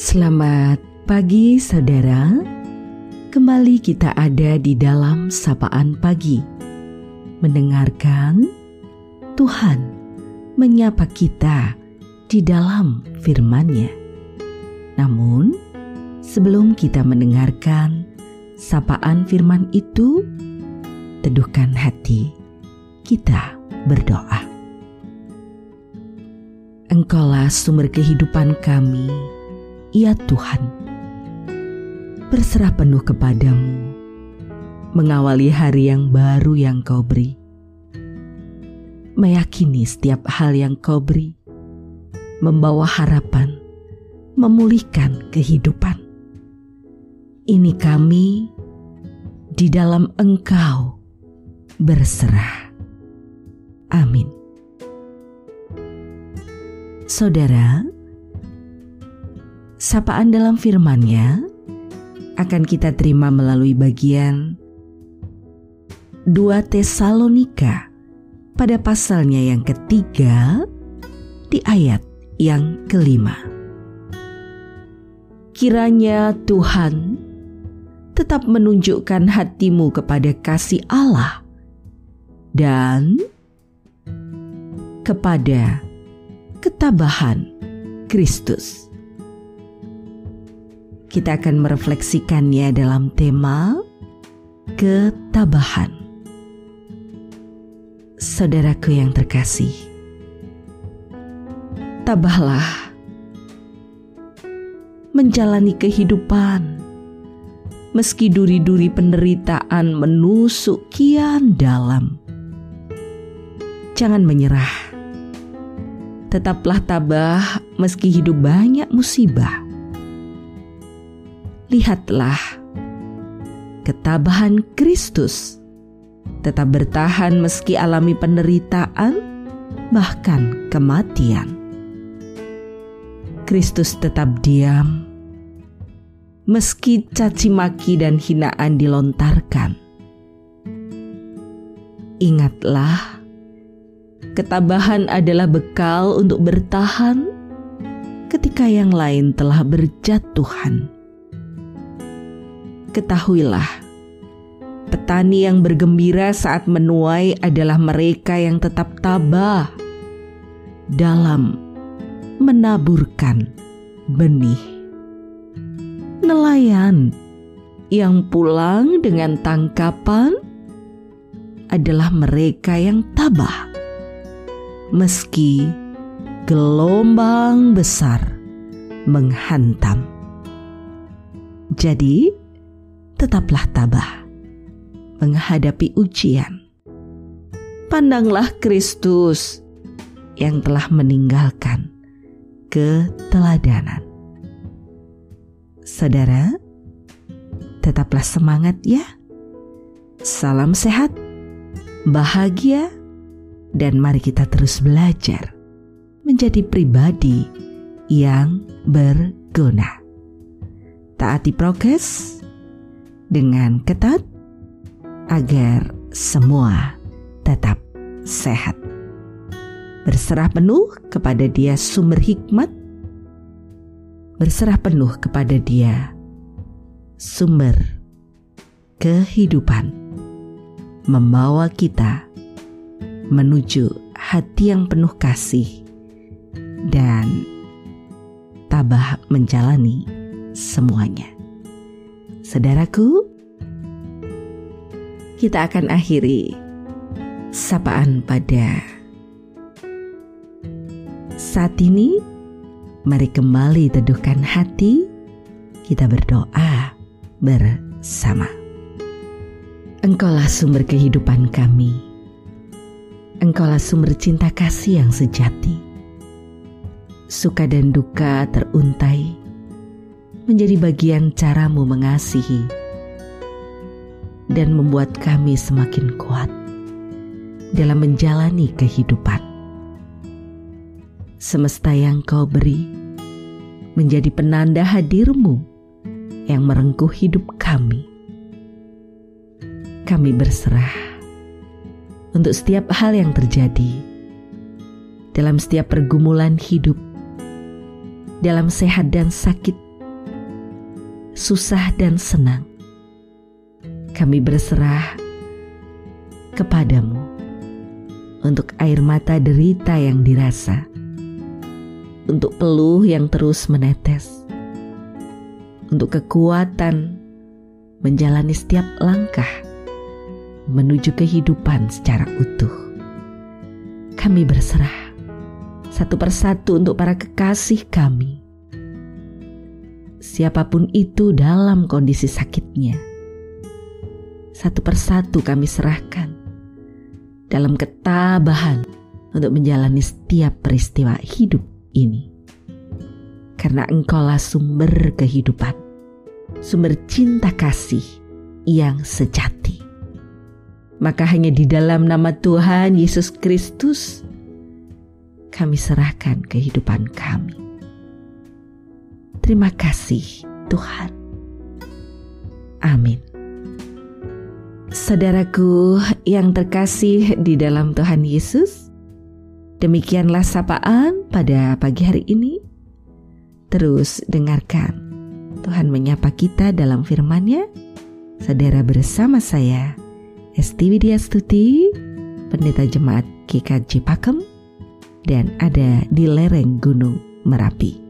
Selamat pagi saudara. Kembali kita ada di dalam sapaan pagi. Mendengarkan Tuhan menyapa kita di dalam firman-Nya. Namun sebelum kita mendengarkan sapaan firman itu Teduhkan hati kita berdoa. Engkaulah sumber kehidupan kami, ya Tuhan. Berserah penuh kepadamu, mengawali hari yang baru yang kau beri. Meyakini setiap hal yang kau beri, membawa harapan, memulihkan kehidupan. Ini kami di dalam engkau berserah. Amin. Saudara, sapaan dalam firman-Nya akan kita terima melalui bagian 2 Tesalonika pada pasalnya yang ketiga di ayat yang kelima. Kiranya Tuhan tetap menunjukkan hatimu kepada kasih Allah dan kepada ketabahan Kristus. Kita akan merefleksikannya dalam tema ketabahan. Saudaraku yang terkasih, tabahlah menjalani kehidupan meski duri-duri penderitaan menusuk kian dalam. Jangan menyerah tetaplah tabah meski hidup banyak musibah. Lihatlah ketabahan Kristus tetap bertahan meski alami penderitaan, bahkan kematian. Kristus tetap diam meski caci maki dan hinaan dilontarkan. Ingatlah Ketabahan adalah bekal untuk bertahan ketika yang lain telah berjatuhan. Ketahuilah, petani yang bergembira saat menuai adalah mereka yang tetap tabah dalam menaburkan benih. Nelayan yang pulang dengan tangkapan adalah mereka yang tabah meski gelombang besar menghantam. Jadi, tetaplah tabah menghadapi ujian. Pandanglah Kristus yang telah meninggalkan keteladanan. Saudara, tetaplah semangat ya. Salam sehat, bahagia, dan mari kita terus belajar menjadi pribadi yang berguna. Taati prokes dengan ketat agar semua tetap sehat. Berserah penuh kepada Dia sumber hikmat, berserah penuh kepada Dia sumber kehidupan, membawa kita menuju hati yang penuh kasih dan tabah menjalani semuanya. Saudaraku, kita akan akhiri sapaan pada saat ini. Mari kembali teduhkan hati, kita berdoa bersama. Engkaulah sumber kehidupan kami Engkaulah sumber cinta kasih yang sejati. Suka dan duka teruntai menjadi bagian caramu mengasihi dan membuat kami semakin kuat dalam menjalani kehidupan. Semesta yang kau beri menjadi penanda hadirmu yang merengkuh hidup kami. Kami berserah untuk setiap hal yang terjadi dalam setiap pergumulan hidup, dalam sehat dan sakit, susah dan senang, kami berserah kepadamu untuk air mata derita yang dirasa, untuk peluh yang terus menetes, untuk kekuatan menjalani setiap langkah menuju kehidupan secara utuh. Kami berserah satu persatu untuk para kekasih kami. Siapa pun itu dalam kondisi sakitnya, satu persatu kami serahkan dalam ketabahan untuk menjalani setiap peristiwa hidup ini. Karena engkaulah sumber kehidupan, sumber cinta kasih yang sejati. Maka hanya di dalam nama Tuhan Yesus Kristus kami serahkan kehidupan kami. Terima kasih Tuhan. Amin. Saudaraku yang terkasih di dalam Tuhan Yesus, demikianlah sapaan pada pagi hari ini. Terus dengarkan Tuhan menyapa kita dalam firman-Nya. Saudara bersama saya, Esti Widya Stuti, Pendeta Jemaat GKJ Pakem, dan ada di lereng Gunung Merapi.